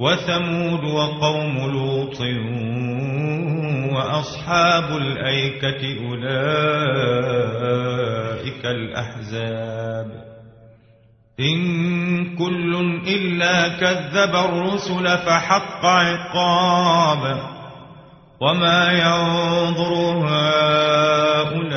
وثمود وقوم لوط وأصحاب الأيكة أولئك الأحزاب. إن كل إلا كذب الرسل فحق عقاب. وما ينظر هؤلاء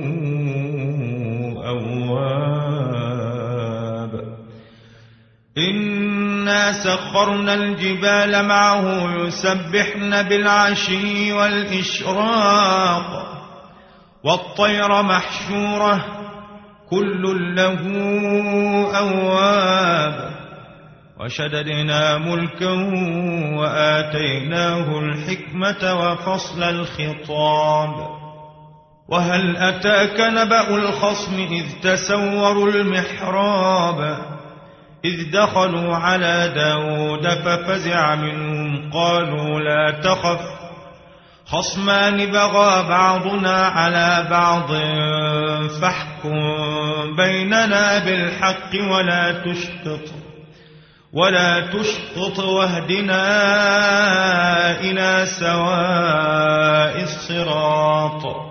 سخرنا الجبال معه يسبحن بالعشي والإشراق والطير محشورة كل له أواب وشددنا ملكا وآتيناه الحكمة وفصل الخطاب وهل أتاك نبأ الخصم إذ تسوروا المحراب إذ دخلوا على داود ففزع منهم قالوا لا تخف. خصمان بغى بعضنا على بعض فاحكم بيننا بالحق ولا تشتط. ولا تشطط واهدنا إلى سواء الصراط.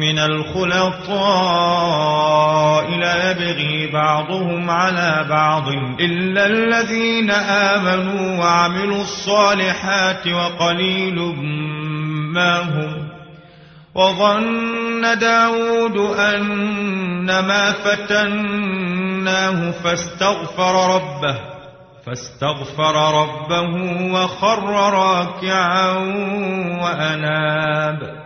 من الخلطاء ليبغي بعضهم على بعض إلا الذين آمنوا وعملوا الصالحات وقليل ما هم وظن داود أنما فتناه فاستغفر ربه فاستغفر ربه وخر راكعا وأناب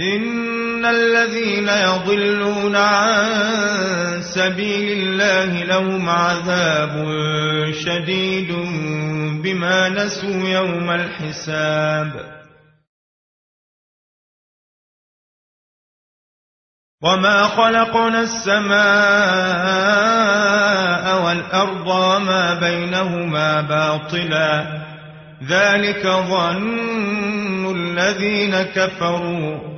إن الذين يضلون عن سبيل الله لهم عذاب شديد بما نسوا يوم الحساب. وما خلقنا السماء والأرض وما بينهما باطلا. ذلك ظن الذين كفروا.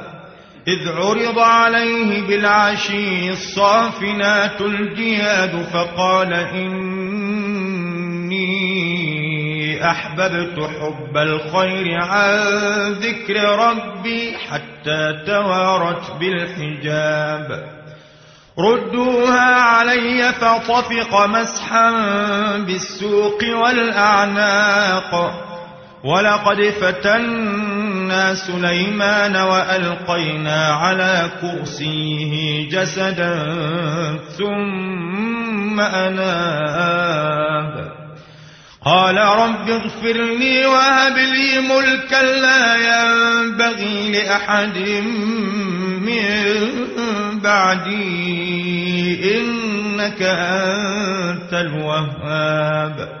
إذ عرض عليه بالعشي الصافنات الجياد فقال إني أحببت حب الخير عن ذكر ربي حتى توارت بالحجاب. ردوها علي فطفق مسحا بالسوق والأعناق. ولقد فتنا سليمان وألقينا على كرسيه جسدا ثم أناب. قال رب اغفر لي وهب لي ملكا لا ينبغي لأحد من بعدي. إنك أنت الوهاب.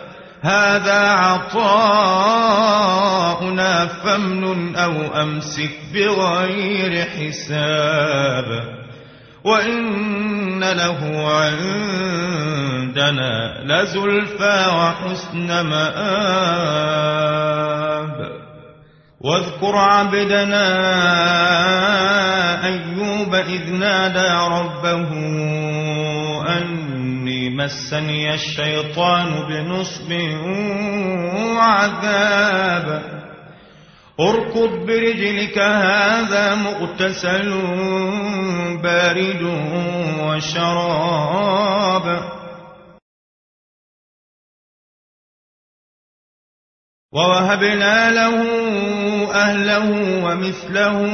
هذا عطاؤنا فامنن أو أمسك بغير حساب وإن له عندنا لزلفى وحسن مآب. واذكر عبدنا أيوب إذ نادى ربه أن مسني الشيطان بنصب وعذاب. اركض برجلك هذا مغتسل بارد وشراب. ووهبنا له أهله ومثلهم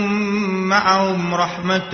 معهم رحمة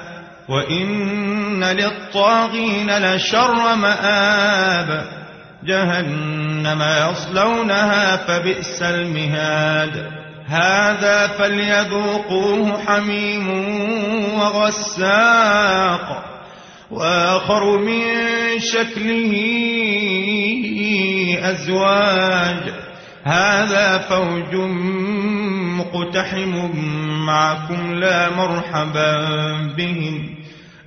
وإن للطاغين لشر مآب جهنم يصلونها فبئس المهاد هذا فليذوقوه حميم وغساق وآخر من شكله أزواج هذا فوج مقتحم معكم لا مرحبا بهم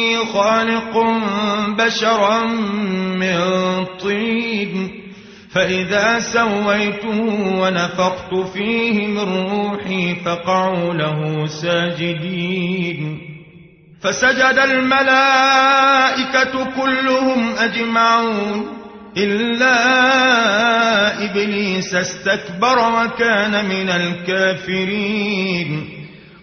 إني خالق بشرا من طين فإذا سويته ونفخت فيه من روحي فقعوا له ساجدين. فسجد الملائكة كلهم أجمعون إلا إبليس استكبر وكان من الكافرين.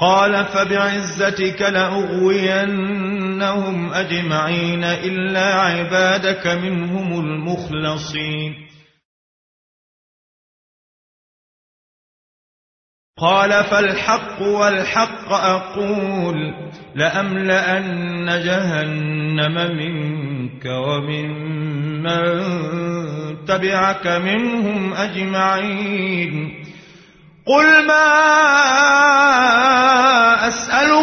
قال فبعزتك لأغوينهم أجمعين إلا عبادك منهم المخلصين. قال فالحق والحق أقول لأملأن جهنم منك ومن من تبعك منهم أجمعين. قل ما